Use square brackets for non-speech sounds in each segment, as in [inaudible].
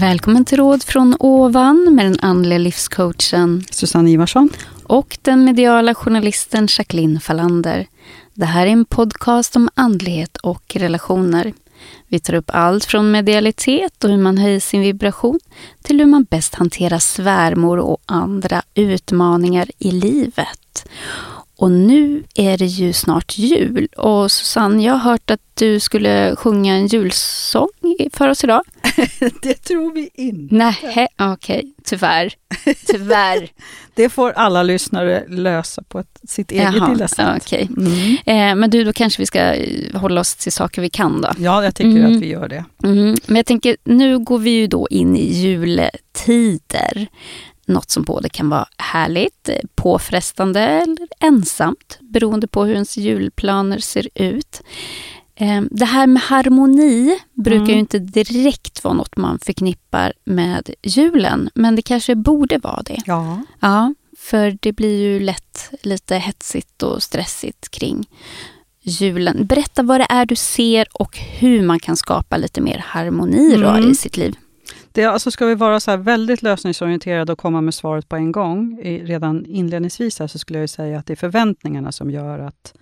Välkommen till Råd från ovan med den andliga livscoachen Susanne Ivarsson. och den mediala journalisten Jacqueline Fallander. Det här är en podcast om andlighet och relationer. Vi tar upp allt från medialitet och hur man höjer sin vibration till hur man bäst hanterar svärmor och andra utmaningar i livet. Och nu är det ju snart jul och Susanne, jag har hört att du skulle sjunga en julsång för oss idag. [laughs] Det tror vi inte. Nej, okej, tyvärr. Tyvärr. [laughs] Det får alla lyssnare lösa på ett, sitt eget Jaha, lilla sätt. okej. Mm. Eh, men du, då kanske vi ska eh, hålla oss till saker vi kan då. Ja, jag tycker Mm. att vi gör det. Mm. Men jag tänker, nu går vi ju då in i juletider. Något som både kan vara härligt, eh, påfrestande eller ensamt, beroende på hur ens julplaner ser ut. Eh, Det här med harmoni brukar Mm. ju inte direkt vara något man förknippar med julen, men det kanske borde vara det. Ja. Ja, för det blir ju lätt lite hetsigt och stressigt kring julen. Berätta vad det är du ser och hur man kan skapa lite mer harmoni Mm. i sitt liv. Det, alltså ska vi vara så väldigt lösningsorienterade och komma med svaret på en gång, i, redan inledningsvis här, så skulle jag säga att det är förväntningarna som gör att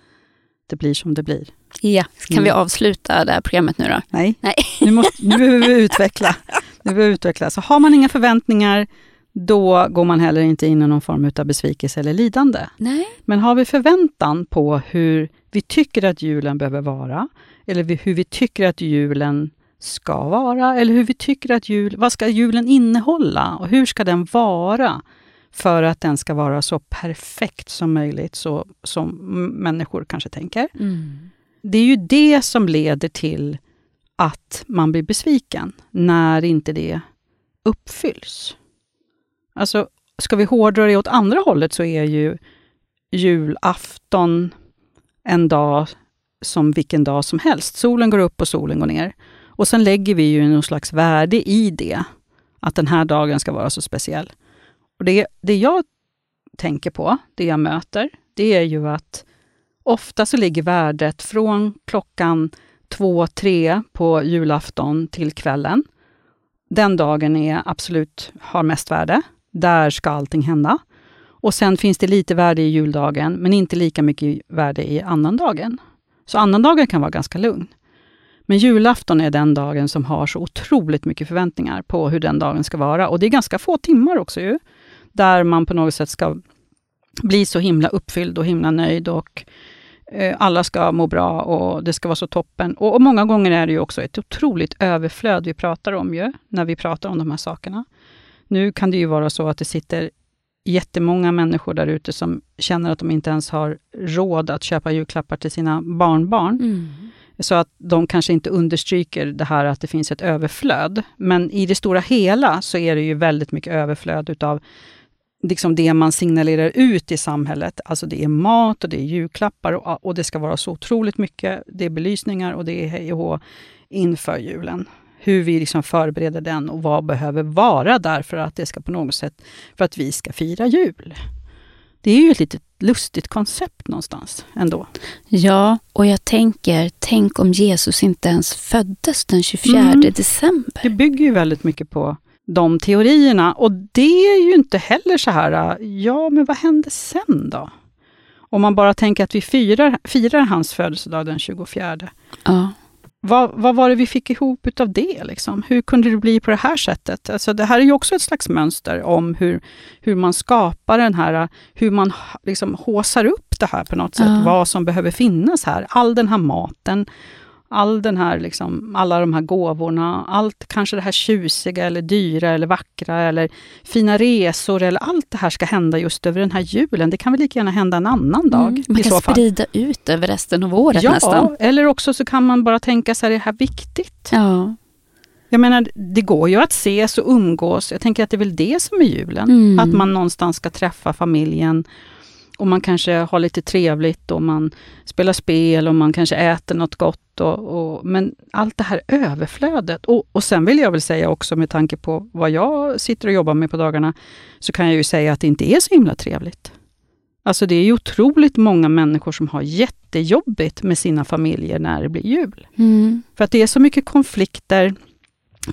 det blir som det blir. Ja, kan Mm. vi avsluta det här programmet nu då? Nej, Nej. [laughs] Nu, måste, nu behöver vi utveckla. Nu behöver vi utveckla. Så har man inga förväntningar, då går man heller inte in i någon form av besvikelse eller lidande. Nej. Men har vi förväntan på hur vi tycker att julen behöver vara, eller hur vi tycker att julen ska vara, eller hur vi tycker att jul, vad ska julen innehålla och hur ska den vara för att den ska vara så perfekt som möjligt, så som människor kanske tänker. Mm. Det är ju det som leder till att man blir besviken, när inte det uppfylls. Alltså, ska vi hårdra det åt andra hållet så är ju julafton en dag som vilken dag som helst. Solen går upp och solen går ner. Och sen lägger vi ju någon slags värde i det, att den här dagen ska vara så speciell. Och det, det jag tänker på, det jag möter, det är ju att ofta så ligger värdet från klockan två, tre på julafton till kvällen. Den dagen är absolut har mest värde. Där ska allting hända. Och sen finns det lite värde i juldagen, men inte lika mycket värde i annandagen. Så annandagen kan vara ganska lugn. Men julafton är den dagen som har så otroligt mycket förväntningar på hur den dagen ska vara. Och det är ganska få timmar också ju, där man på något sätt ska bli så himla uppfylld och himla nöjd och eh, alla ska må bra och det ska vara så toppen. Och, och många gånger är det ju också ett otroligt överflöd vi pratar om ju, när vi pratar om de här sakerna. Nu kan det ju vara så att det sitter jättemånga människor där ute som känner att de inte ens har råd att köpa julklappar till sina barnbarn. Mm. Så att de kanske inte understryker det här att det finns ett överflöd. Men i det stora hela så är det ju väldigt mycket överflöd utav liksom det man signalerar ut i samhället. Alltså det är mat och det är julklappar och, och det ska vara så otroligt mycket. Det är belysningar och det är hej och hå inför julen. Hur vi liksom förbereder den och vad behöver vara där för att det ska på något sätt, för att vi ska fira jul. Det är ju ett litet lustigt koncept någonstans ändå. Ja, och jag tänker, tänk om Jesus inte ens föddes den 24 Mm. december. Det bygger ju väldigt mycket på de teorierna. Och det är ju inte heller så här, ja men vad hände sen då? Om man bara tänker att vi firar, firar hans födelsedag den 24. Ja. Vad, vad var det vi fick ihop utav det? Liksom? Hur kunde det bli på det här sättet? Alltså, det här är ju också ett slags mönster om hur, hur man skapar den här, hur man liksom håsar upp det här på något sätt. Ja. Vad som behöver finnas här. All den här maten, all den här, liksom, alla de här gåvorna, allt kanske det här tjusiga eller dyra eller vackra eller fina resor eller allt det här ska hända just över den här julen. Det kan väl lika gärna hända en annan dag Mm. Man kan så sprida ut över resten av året Ja, nästan. eller också så kan man bara tänka sig, är det här viktigt? Ja. Jag menar, det går ju att ses och umgås. Jag tänker att det är väl det som är julen. Mm. Att man någonstans ska träffa familjen och man kanske har lite trevligt och man spelar spel och man kanske äter något gott. Och, och, men allt det här överflödet. Och, och sen vill jag väl säga också med tanke på vad jag sitter och jobbar med på dagarna, så kan jag ju säga att det inte är så himla trevligt. Alltså det är ju otroligt många människor som har jättejobbigt med sina familjer när det blir jul. Mm. För att det är så mycket konflikter.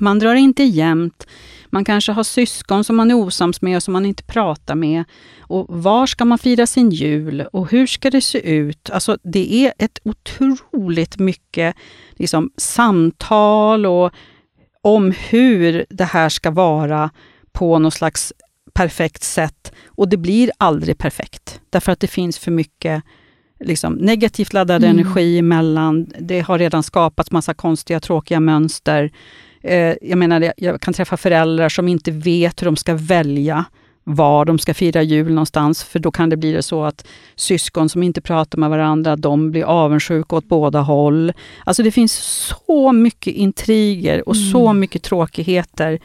Man drar inte jämnt. Man kanske har syskon som man är osams med och som man inte pratar med. Och Var ska man fira sin jul och hur ska det se ut? Alltså det är ett otroligt mycket liksom, samtal och om hur det här ska vara på något slags perfekt sätt. Och det blir aldrig perfekt, därför att det finns för mycket liksom, negativt laddad mm. energi emellan. Det har redan skapats massa konstiga, tråkiga mönster. Eh, jag menar, jag kan träffa föräldrar som inte vet hur de ska välja var de ska fira jul någonstans, för då kan det bli det så att syskon som inte pratar med varandra, de blir avundsjuka åt båda håll. Alltså det finns så mycket intriger och mm. så mycket tråkigheter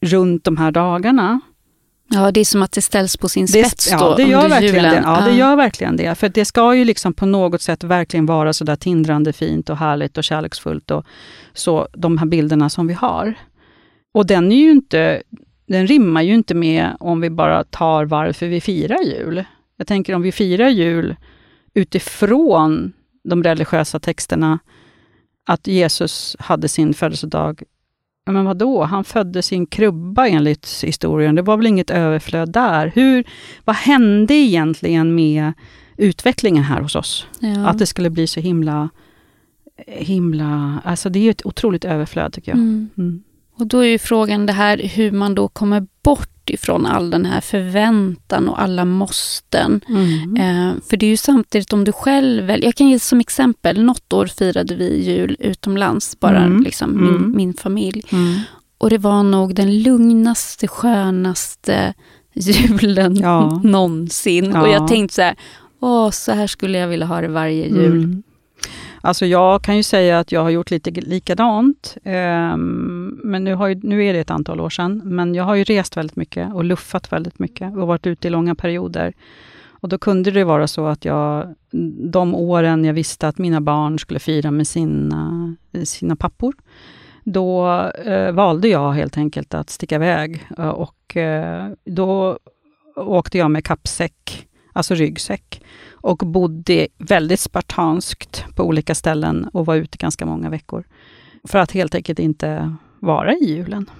runt de här dagarna. Ja, det är som att det ställs på sin spets det, då ja, det gör under verkligen julen. Det. Ja, det gör verkligen det. För det ska ju liksom på något sätt verkligen vara så där tindrande fint och härligt och kärleksfullt och så, de här bilderna som vi har. Och den är ju inte, den rimmar ju inte med om vi bara tar varför vi firar jul. Jag tänker om vi firar jul utifrån de religiösa texterna, att Jesus hade sin födelsedag men vadå? Han födde sin krubba enligt historien. Det var väl inget överflöd där? Hur, vad hände egentligen med utvecklingen här hos oss? Ja. Att det skulle bli så himla... himla alltså det är ett otroligt överflöd tycker jag. Mm. Mm. Och då är ju frågan det här hur man då kommer bort ifrån all den här förväntan och alla måsten. Mm. Eh, för det är ju samtidigt om du själv Jag kan ge som exempel, något år firade vi jul utomlands, bara mm. liksom min, mm. min familj. Mm. Och det var nog den lugnaste, skönaste [laughs] julen ja. någonsin. Ja. Och jag tänkte så här, åh, så här skulle jag vilja ha det varje jul. Alltså jag kan ju säga att jag har gjort lite likadant. Um, men nu, har ju, nu är det ett antal år sedan. Men jag har ju rest väldigt mycket och luffat väldigt mycket och varit ute i långa perioder. Och då kunde det vara så att jag, de åren jag visste att mina barn skulle fira med sina, sina pappor, då eh, valde jag helt enkelt att sticka iväg. Eh, och eh, då åkte jag med kappsäck, alltså ryggsäck och bodde väldigt spartanskt på olika ställen och var ute ganska många veckor. För att helt enkelt inte vara i julen.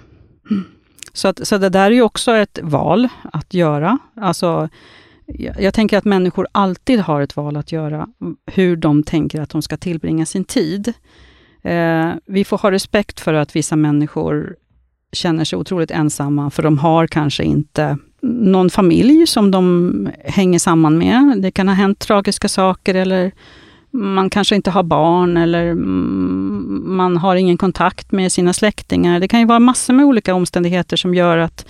Mm. Så, att, så det där är ju också ett val att göra. Alltså, jag, jag tänker att människor alltid har ett val att göra, hur de tänker att de ska tillbringa sin tid. Eh, vi får ha respekt för att vissa människor känner sig otroligt ensamma, för de har kanske inte någon familj som de hänger samman med. Det kan ha hänt tragiska saker eller man kanske inte har barn eller mm, man har ingen kontakt med sina släktingar. Det kan ju vara massor med olika omständigheter som gör att,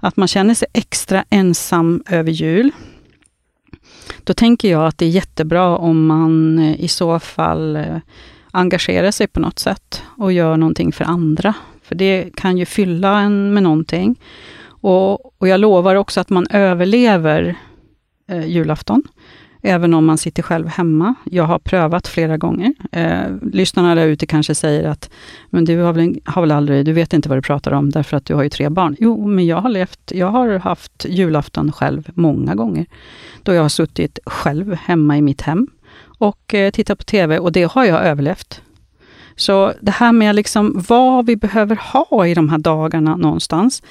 att man känner sig extra ensam över jul. Då tänker jag att det är jättebra om man eh, i så fall eh, engagerar sig på något sätt och gör någonting för andra. För det kan ju fylla en med någonting. Och, och jag lovar också att man överlever eh, julafton, även om man sitter själv hemma. Jag har prövat flera gånger. Eh, lyssnarna där ute kanske säger att, men du har väl, har väl aldrig, du vet inte vad du pratar om, därför att du har ju tre barn. Jo, men jag har levt, jag har haft julafton själv många gånger, då jag har suttit själv hemma i mitt hem och eh, tittat på TV, och det har jag överlevt. Så det här med liksom vad vi behöver ha i de här dagarna någonstans,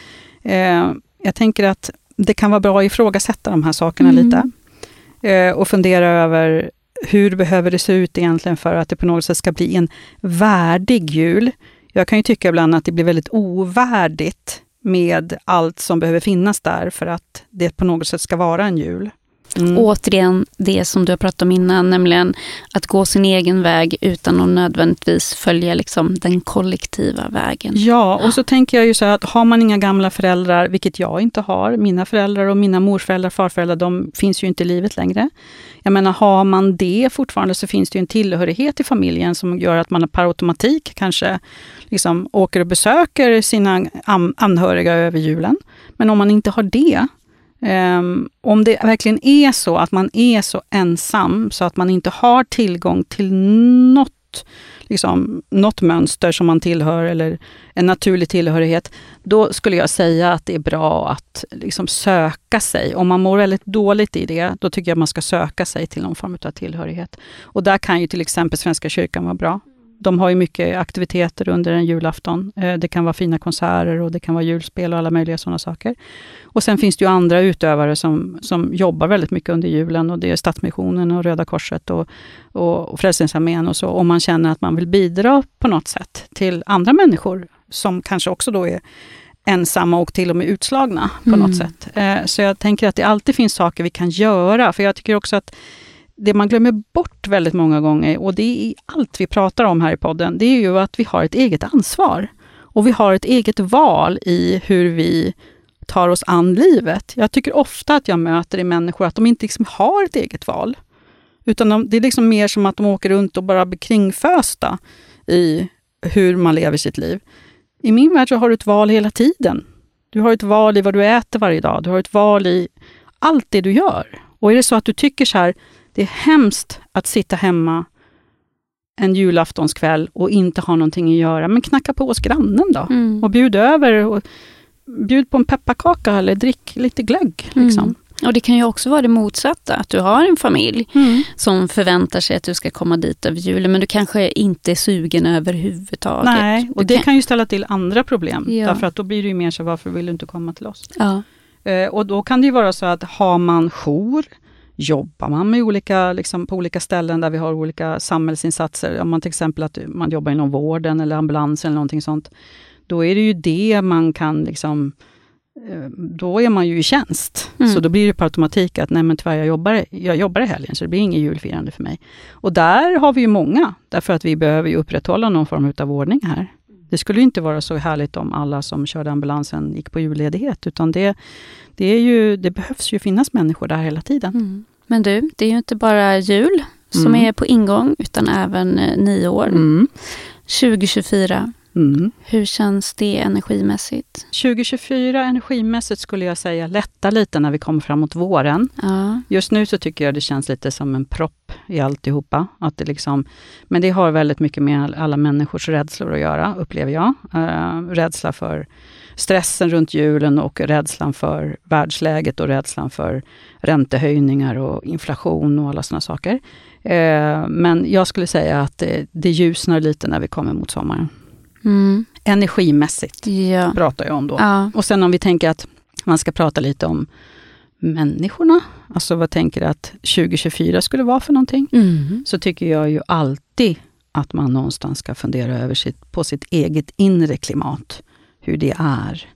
Eh, jag tänker att det kan vara bra att ifrågasätta de här sakerna mm. lite. Eh, och fundera över hur behöver det se ut egentligen för att det på något sätt ska bli en värdig jul. Jag kan ju tycka ibland att det blir väldigt ovärdigt med allt som behöver finnas där för att det på något sätt ska vara en jul. Mm. Återigen det som du har pratat om innan, nämligen att gå sin egen väg utan att nödvändigtvis följa liksom den kollektiva vägen. Ja, och så tänker jag ju så här att har man inga gamla föräldrar, vilket jag inte har, mina föräldrar och mina morföräldrar, farföräldrar, de finns ju inte i livet längre. Jag menar, har man det fortfarande så finns det ju en tillhörighet i familjen som gör att man per automatik kanske liksom åker och besöker sina anhöriga över julen. Men om man inte har det, Um, om det verkligen är så att man är så ensam så att man inte har tillgång till något, liksom, något mönster som man tillhör eller en naturlig tillhörighet, då skulle jag säga att det är bra att liksom, söka sig. Om man mår väldigt dåligt i det, då tycker jag man ska söka sig till någon form av tillhörighet. Och där kan ju till exempel Svenska kyrkan vara bra de har ju mycket aktiviteter under en julafton. Eh, det kan vara fina konserter och det kan vara julspel och alla möjliga sådana saker. Och sen finns det ju andra utövare som, som jobbar väldigt mycket under julen och det är Stadsmissionen och Röda Korset och, och, och Frälsningsarmén och så. Om man känner att man vill bidra på något sätt till andra människor som kanske också då är ensamma och till och med utslagna på mm. något sätt. Eh, så jag tänker att det alltid finns saker vi kan göra, för jag tycker också att det man glömmer bort väldigt många gånger, och det är allt vi pratar om här i podden, det är ju att vi har ett eget ansvar. Och vi har ett eget val i hur vi tar oss an livet. Jag tycker ofta att jag möter i människor att de inte liksom har ett eget val. Utan de, det är liksom mer som att de åker runt och bara blir kringfösta i hur man lever sitt liv. I min värld så har du ett val hela tiden. Du har ett val i vad du äter varje dag. Du har ett val i allt det du gör. Och är det så att du tycker så här, det är hemskt att sitta hemma en julaftonskväll och inte ha någonting att göra, men knacka på hos grannen då mm. och bjud över. Och, bjud på en pepparkaka eller drick lite glögg. Liksom. Mm. Och Det kan ju också vara det motsatta, att du har en familj mm. som förväntar sig att du ska komma dit över julen, men du kanske inte är sugen överhuvudtaget. Nej, och det kan... kan ju ställa till andra problem. Ja. Därför att då blir det ju mer så, varför vill du inte komma till oss? Ja. Eh, och då kan det ju vara så att har man jour, jobbar man med olika, liksom, på olika ställen där vi har olika samhällsinsatser, om man till exempel att man jobbar inom vården eller ambulansen eller någonting sånt, då är det ju det man kan liksom Eh, då är man ju i tjänst. Mm. Så då blir det på automatik att, nej men tyvärr, jag jobbar, jag jobbar i helgen, så det blir inget julfirande för mig. Och där har vi ju många, därför att vi behöver ju upprätthålla någon form av ordning här. Det skulle inte vara så härligt om alla som körde ambulansen gick på julledighet, utan det, det, är ju, det behövs ju finnas människor där hela tiden. Mm. Men du, det är ju inte bara jul som mm. är på ingång, utan även eh, nyår. 2024. Mm. Mm. Hur känns det energimässigt? 2024 energimässigt skulle jag säga lätta lite när vi kommer framåt våren. Ja. Just nu så tycker jag det känns lite som en propp i alltihopa. Att det liksom, men det har väldigt mycket med alla människors rädslor att göra, upplever jag. Uh, rädsla för stressen runt julen och rädslan för världsläget och rädslan för räntehöjningar och inflation och alla sådana saker. Uh, men jag skulle säga att det, det ljusnar lite när vi kommer mot sommaren. Mm. Energimässigt ja. pratar jag om då. Ja. Och sen om vi tänker att man ska prata lite om människorna, alltså vad tänker du att 2024 skulle vara för någonting? Mm. Så tycker jag ju alltid att man någonstans ska fundera över sitt, på sitt eget inre klimat, hur det är.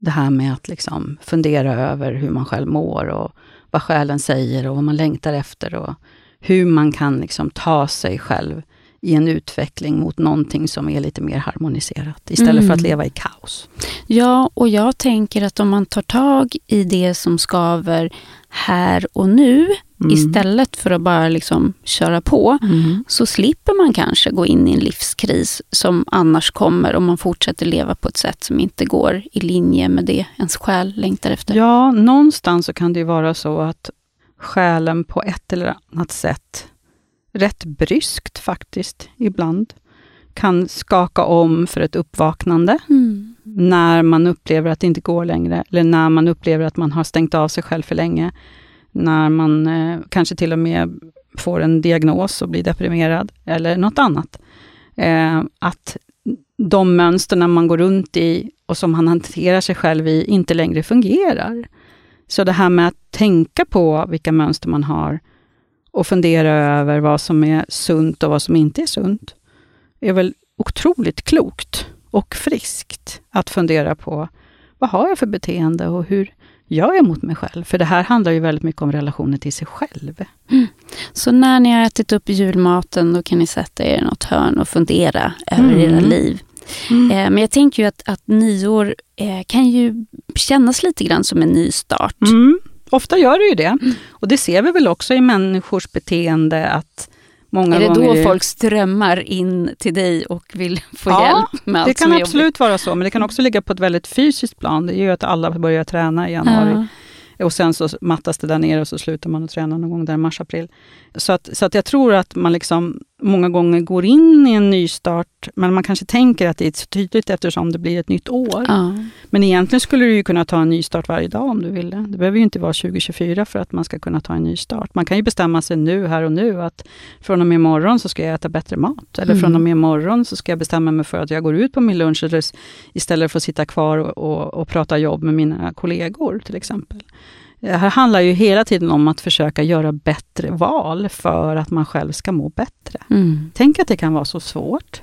Det här med att liksom fundera över hur man själv mår och vad själen säger och vad man längtar efter och hur man kan liksom ta sig själv i en utveckling mot någonting som är lite mer harmoniserat istället mm. för att mm. leva i kaos. Ja, och jag tänker att om man tar tag i det som skaver här och nu mm. istället för att bara liksom köra på, mm. så slipper man kanske gå in i en livskris som annars kommer om man fortsätter leva på ett sätt som inte går i linje med det ens själ längtar efter. Ja, någonstans så kan det ju vara så att själen på ett eller annat sätt rätt bryskt faktiskt, ibland, kan skaka om för ett uppvaknande. Mm. När man upplever att det inte går längre, eller när man upplever att man har stängt av sig själv för länge. När man eh, kanske till och med får en diagnos och blir deprimerad, eller något annat. Eh, att de mönsterna man går runt i och som han hanterar sig själv i inte längre fungerar. Så det här med att tänka på vilka mönster man har och fundera över vad som är sunt och vad som inte är sunt, är väl otroligt klokt och friskt att fundera på vad har jag för beteende och hur gör jag mot mig själv? För det här handlar ju väldigt mycket om relationen till sig själv. Mm. Så när ni har ätit upp julmaten, då kan ni sätta er i något hörn och fundera över mm. era liv. Mm. Eh, men jag tänker ju att, att nyår eh, kan ju kännas lite grann som en ny start. Mm. Ofta gör det ju det. Mm. Och det ser vi väl också i människors beteende att många Är det då folk strömmar in till dig och vill få ja, hjälp med allt det kan absolut jobbigt? vara så, men det kan också ligga på ett väldigt fysiskt plan. Det är ju att alla börjar träna i januari. Ja. Och sen så mattas det där nere och så slutar man att träna någon gång där i mars-april. Så, att, så att jag tror att man liksom många gånger går in i en nystart, men man kanske tänker att det är så tydligt eftersom det blir ett nytt år. Ja. Men egentligen skulle du ju kunna ta en nystart varje dag om du ville. Det behöver ju inte vara 2024 för att man ska kunna ta en nystart. Man kan ju bestämma sig nu, här och nu, att från och med imorgon så ska jag äta bättre mat. Eller Mm. från och med imorgon så ska jag bestämma mig för att jag går ut på min lunch istället för att sitta kvar och, och, och prata jobb med mina kollegor till exempel. Det här handlar ju hela tiden om att försöka göra bättre val för att man själv ska må bättre. Mm. Tänk att det kan vara så svårt.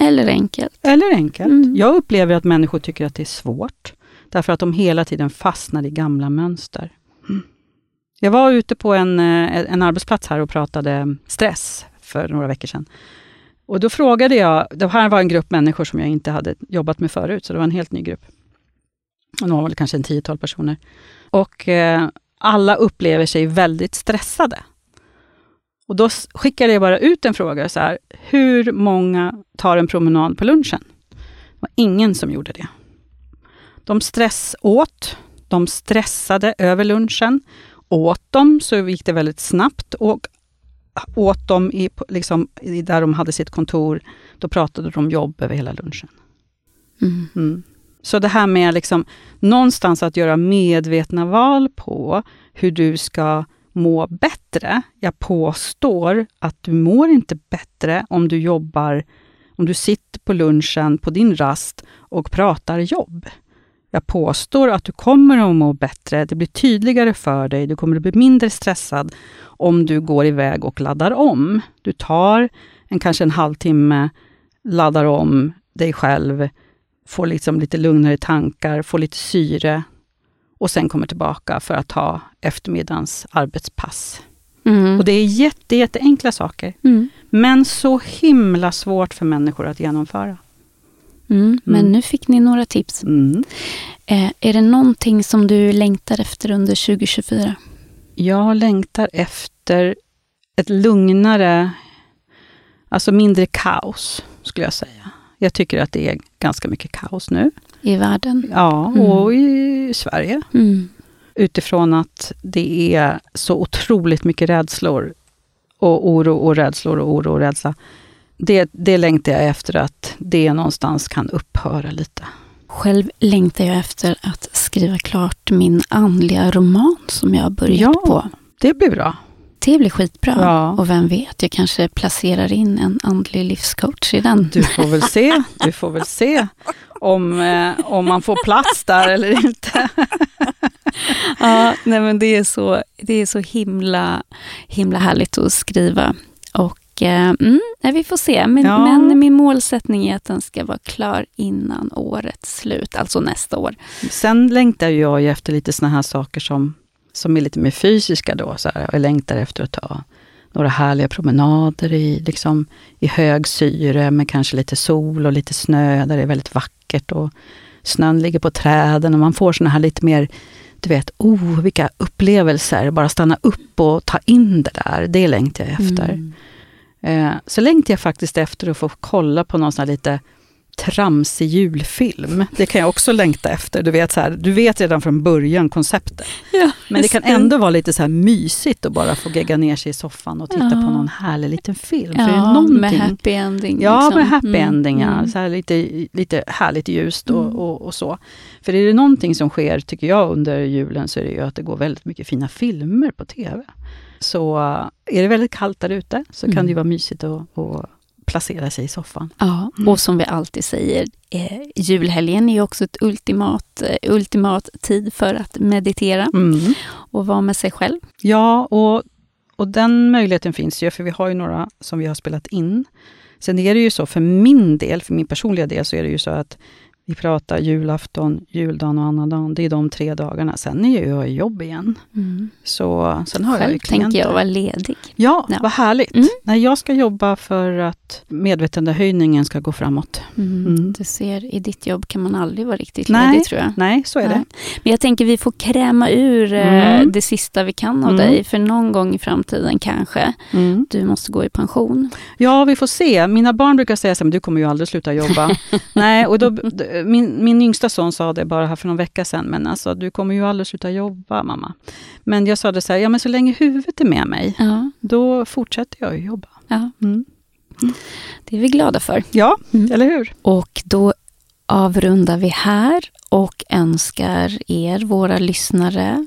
Eller enkelt. Eller enkelt. Mm. Jag upplever att människor tycker att det är svårt. Därför att de hela tiden fastnar i gamla mönster. Mm. Jag var ute på en, eh, en arbetsplats här och pratade stress för några veckor sedan. Och då frågade jag, det här var en grupp människor som jag inte hade jobbat med förut, så det var en helt ny grupp. Och de var väl kanske en tiotal personer. Och eh, alla upplever sig väldigt stressade. Och då skickade jag bara ut en fråga så här, hur många tar en promenad på lunchen? Det var ingen som gjorde det. De stressåt, de stressade över lunchen. Åt de så gick det väldigt snabbt och åt de i, liksom, där de hade sitt kontor, då pratade de om jobb över hela lunchen. Mm. Mm. Så det här med liksom, någonstans att göra medvetna val på hur du ska må bättre. Jag påstår att du mår inte bättre om du jobbar, om du sitter på lunchen på din rast och pratar jobb. Jag påstår att du kommer att må bättre, det blir tydligare för dig, du kommer att bli mindre stressad om du går iväg och laddar om. Du tar en, kanske en halvtimme, laddar om dig själv, får liksom lite lugnare tankar, får lite syre och sen kommer tillbaka för att ta eftermiddagens arbetspass. Mm. Och det är jätte, jätteenkla saker, Mm. men så himla svårt för människor att genomföra. Mm. Men Mm. nu fick ni några tips. Mm. Eh, är det någonting som du längtar efter under 2024? Jag längtar efter ett lugnare, alltså mindre kaos, skulle jag säga. Jag tycker att det är ganska mycket kaos nu. I världen? Ja, Mm. och i Sverige. Mm. Utifrån att det är så otroligt mycket rädslor. Och oro och rädslor och oro och rädsla. Det, det längtar jag efter att det någonstans kan upphöra lite. Själv längtar jag efter att skriva klart min andliga roman som jag har börjat Ja. på. Det blir bra. Det blir skitbra. Ja. Och vem vet, jag kanske placerar in en andlig livscoach i den. Du får väl se. Du får väl se om, eh, om man får plats där eller inte. [laughs] Ja, nej men det är så, det är så himla, himla härligt att skriva. Och eh, mm, nej, vi får se. Men, Ja. men min målsättning är att den ska vara klar innan årets slut, alltså nästa år. Sen längtar jag ju efter lite såna här saker som, som är lite mer fysiska då. Så här. Jag längtar efter att ta några härliga promenader i, liksom, i hög syre med kanske lite sol och lite snö där det är väldigt vackert. Och snön ligger på träden och man får såna här lite mer, du vet, oh vilka upplevelser. Bara stanna upp och ta in det där. Det längtar jag efter. Mm. Eh, så längtar jag faktiskt efter att få kolla på någon sån här lite tramsig julfilm. Det kan jag också längta efter. Du vet, så här, du vet redan från början konceptet. Ja, Men det kan ändå vara lite så här mysigt att bara få gegga ner sig i soffan och titta Ja. på någon härlig liten film. För Ja, det är någonting, med happy ending. Ja, liksom. med happy Mm, ending. Ja. mm. Så här lite, lite härligt ljust och, Mm. och, och så. För är det någonting som sker, tycker jag, under julen så är det ju att det går väldigt mycket fina filmer på TV. Så äh, är det väldigt kallt där ute så kan Mm. det ju vara mysigt att, att placera sig i soffan. Ja, Mm. och som vi alltid säger, eh, julhelgen är också ett ultimat, eh, ultimat tid för att meditera Mm. och vara med sig själv. Ja, och, och den möjligheten finns ju, för vi har ju några som vi har spelat in. Sen är det ju så, för min del, för min personliga del, så är det ju så att vi pratar julafton, juldagen och annandagen. Det är de tre dagarna. Sen är ju jag i jobb igen. Så sen har jag Själv klienter. tänker jag vara ledig. Ja, Ja. vad härligt. Mm. Nej, jag ska jobba för att medvetandehöjningen ska gå framåt. Mm. Du ser, i ditt jobb kan man aldrig vara riktigt Nej, ledig tror jag. Nej, så är Nej. det. Men jag tänker vi får kräma ur eh, Mm. det sista vi kan av Mm. dig, för någon gång i framtiden kanske Mm. du måste gå i pension. Ja, vi får se. Mina barn brukar säga så här, men du kommer ju aldrig sluta jobba. [laughs] Nej, och då, [laughs] min, min yngsta son sa det bara här för någon vecka sedan, men alltså du kommer ju aldrig sluta jobba mamma. Men jag sa det så här, ja men så länge huvudet är med mig, Ja, då fortsätter jag ju jobba. ja, Mm. det är vi glada för. Ja, Mm. eller hur? Och då avrundar vi här och önskar er, våra lyssnare,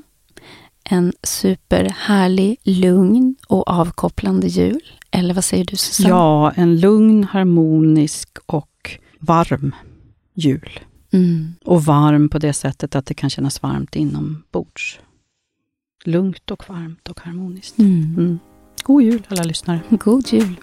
en superhärlig, lugn och avkopplande jul. Eller vad säger du Susanne? Ja, en lugn, harmonisk och varm jul. Mm. Och varm på det sättet att det kan kännas varmt inombords. Lugnt och varmt och harmoniskt. Mm. Mm. God jul alla lyssnare. God jul.